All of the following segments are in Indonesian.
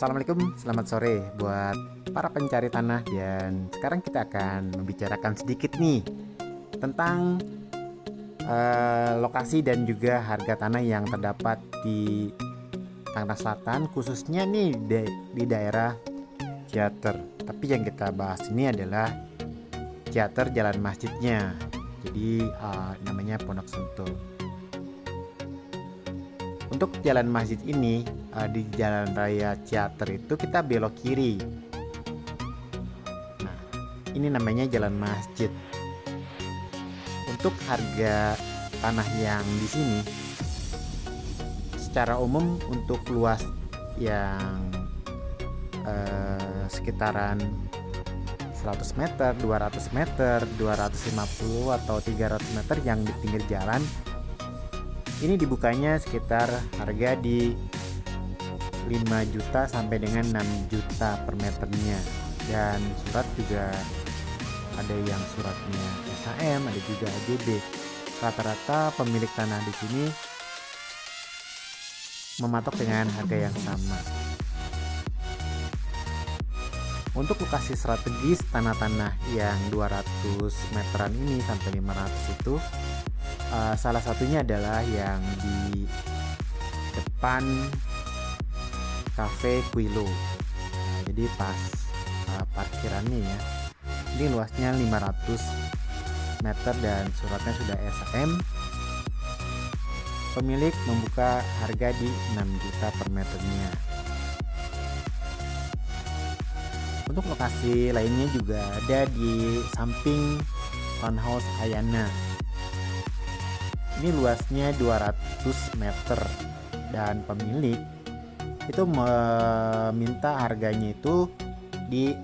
Assalamualaikum, selamat sore buat para pencari tanah dan sekarang kita akan membicarakan sedikit nih tentang uh, lokasi dan juga harga tanah yang terdapat di Tangerang Selatan khususnya nih di, di daerah Ciater. Tapi yang kita bahas ini adalah Ciater Jalan Masjidnya. Jadi uh, namanya Pondok Sentul. Untuk jalan masjid ini uh, di Jalan Raya Ciater itu kita belok kiri. Nah, ini namanya jalan masjid. Untuk harga tanah yang di sini secara umum untuk luas yang uh, sekitaran 100 meter, 200 meter, 250 atau 300 meter yang di pinggir jalan ini dibukanya sekitar harga di 5 juta sampai dengan 6 juta per meternya. Dan surat juga ada yang suratnya SHM ada juga AJB rata-rata pemilik tanah di sini mematok dengan harga yang sama. Untuk lokasi strategis tanah-tanah yang 200 meteran ini sampai 500 itu uh, salah satunya adalah yang di depan cafe Quilo. Nah, jadi pas uh, parkirannya ya ini luasnya 500 meter dan suratnya sudah SAM pemilik membuka harga di 6 juta per meternya. Untuk lokasi lainnya juga ada di samping townhouse Ayana ini luasnya 200 meter. Dan pemilik itu meminta harganya itu di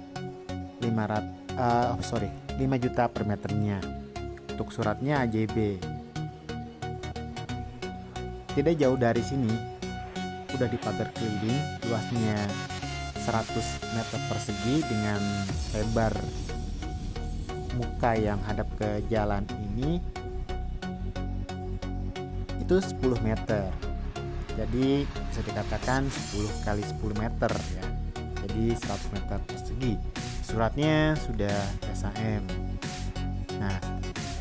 500 uh, eh, sorry 5 juta per meternya. Untuk suratnya AJB tidak jauh dari sini udah dipagar keliling luasnya 100 meter persegi dengan lebar muka yang hadap ke jalan ini itu 10 meter. Jadi bisa dikatakan 10 kali 10 meter ya. Jadi 100 meter persegi. Suratnya sudah SAM nah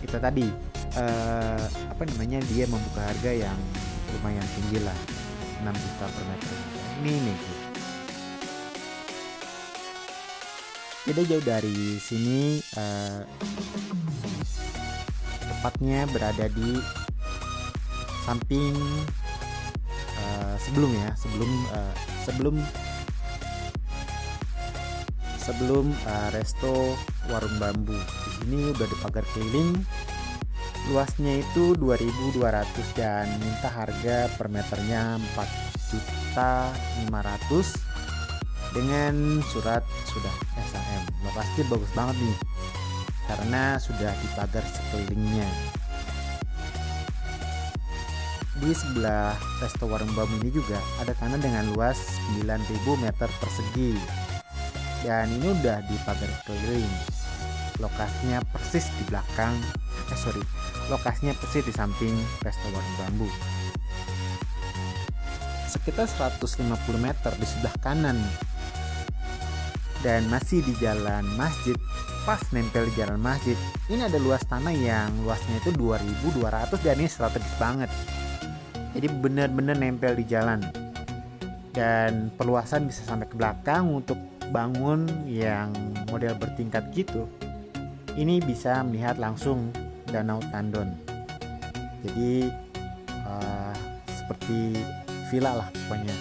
itu tadi. Eh, apa namanya dia membuka harga yang lumayan tinggi lah. 6 juta per meter. Ini nih. Jadi jauh dari sini eh, tepatnya berada di samping uh, sebelum ya sebelum uh, sebelum sebelum uh, resto warung bambu. Di sini udah dipagar keliling. Luasnya itu 2200 dan minta harga per meternya 4 juta 500 dengan surat sudah SAM lokasi bagus banget nih karena sudah dipagar sekelilingnya di sebelah resto warung bambu ini juga ada tanah dengan luas 9000 meter persegi. Dan ini udah dipagar keliling. Lokasinya persis di belakang eh sorry lokasinya persis di samping resto warung bambu. Sekitar 150 meter di sebelah kanan. Dan masih di jalan masjid pas nempel di jalan masjid ini ada luas tanah yang luasnya itu 2200 dan ini strategis banget jadi benar-benar nempel di jalan. Dan perluasan bisa sampai ke belakang untuk bangun yang model bertingkat gitu. Ini bisa melihat langsung danau Tandon. Jadi uh, seperti villa lah pokoknya.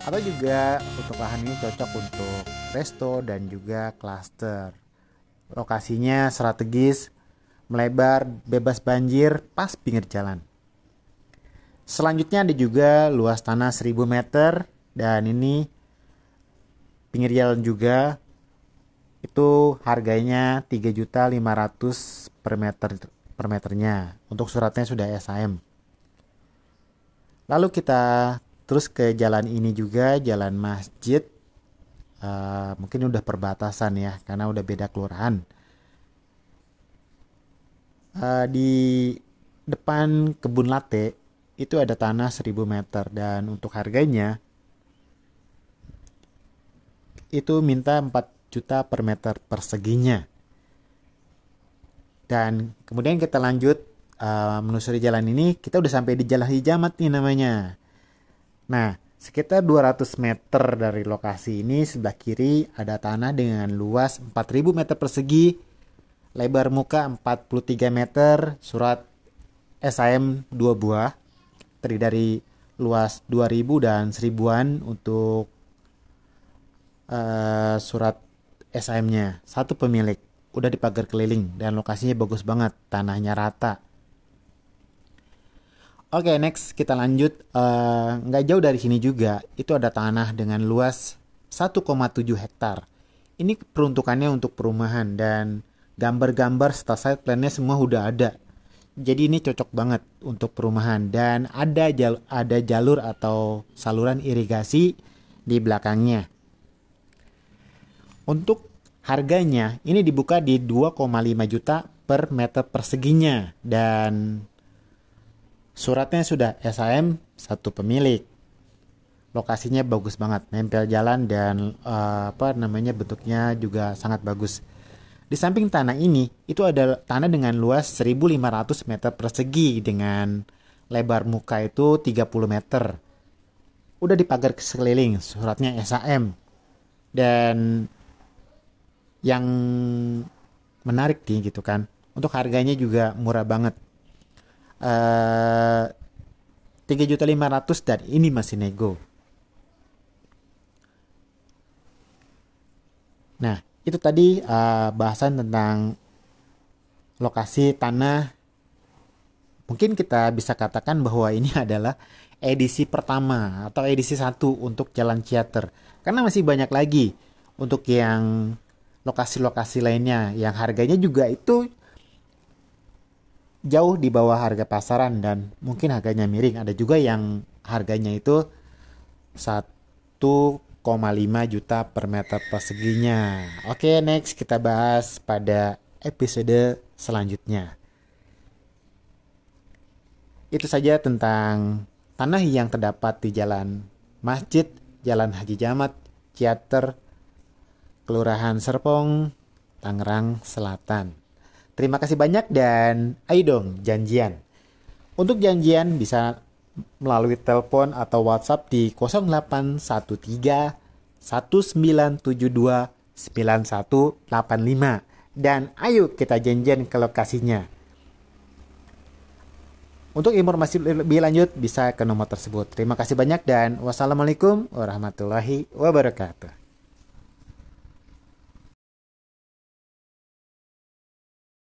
Atau juga untuk lahan ini cocok untuk resto dan juga cluster lokasinya strategis melebar bebas banjir pas pinggir jalan Selanjutnya ada juga luas tanah 1000 meter dan ini pinggir jalan juga itu harganya 3.500 per meter per meternya. Untuk suratnya sudah SAM. Lalu kita terus ke jalan ini juga jalan masjid. Uh, mungkin udah perbatasan ya karena udah beda kelurahan. Uh, di depan kebun latte itu ada tanah 1000 meter dan untuk harganya itu minta 4 juta per meter perseginya. Dan kemudian kita lanjut uh, menelusuri jalan ini, kita udah sampai di Jalan Hijamat nih namanya. Nah, sekitar 200 meter dari lokasi ini sebelah kiri ada tanah dengan luas 4000 meter persegi, lebar muka 43 meter, surat SIM 2 buah, terdiri dari luas 2000 dan 1000-an untuk uh, surat SIM-nya. Satu pemilik, udah dipagar keliling dan lokasinya bagus banget, tanahnya rata. Oke, okay, next kita lanjut. Uh, nggak jauh dari sini juga, itu ada tanah dengan luas 1,7 hektar. Ini peruntukannya untuk perumahan dan gambar-gambar serta site plan-nya semua udah ada. Jadi ini cocok banget untuk perumahan dan ada jal ada jalur atau saluran irigasi di belakangnya. Untuk harganya ini dibuka di 2,5 juta per meter perseginya dan suratnya sudah SAM satu pemilik. Lokasinya bagus banget, nempel jalan dan uh, apa namanya bentuknya juga sangat bagus. Di samping tanah ini, itu ada tanah dengan luas 1500 meter persegi dengan lebar muka itu 30 meter. Udah dipagar ke sekeliling, suratnya SAM. Dan yang menarik nih gitu kan, untuk harganya juga murah banget. Uh, eh, 3.500 dan ini masih nego. Nah, itu tadi uh, bahasan tentang lokasi tanah. Mungkin kita bisa katakan bahwa ini adalah edisi pertama atau edisi satu untuk Jalan Ciater. Karena masih banyak lagi untuk yang lokasi-lokasi lainnya yang harganya juga itu jauh di bawah harga pasaran dan mungkin harganya miring. Ada juga yang harganya itu satu 1,5 juta per meter perseginya. Oke, next kita bahas pada episode selanjutnya. Itu saja tentang tanah yang terdapat di Jalan Masjid, Jalan Haji Jamat, Ciater, Kelurahan Serpong, Tangerang Selatan. Terima kasih banyak dan ayo dong janjian. Untuk janjian bisa melalui telepon atau WhatsApp di 0813 1972 9185 dan ayo kita janjian ke lokasinya. Untuk informasi lebih lanjut bisa ke nomor tersebut. Terima kasih banyak dan wassalamualaikum warahmatullahi wabarakatuh.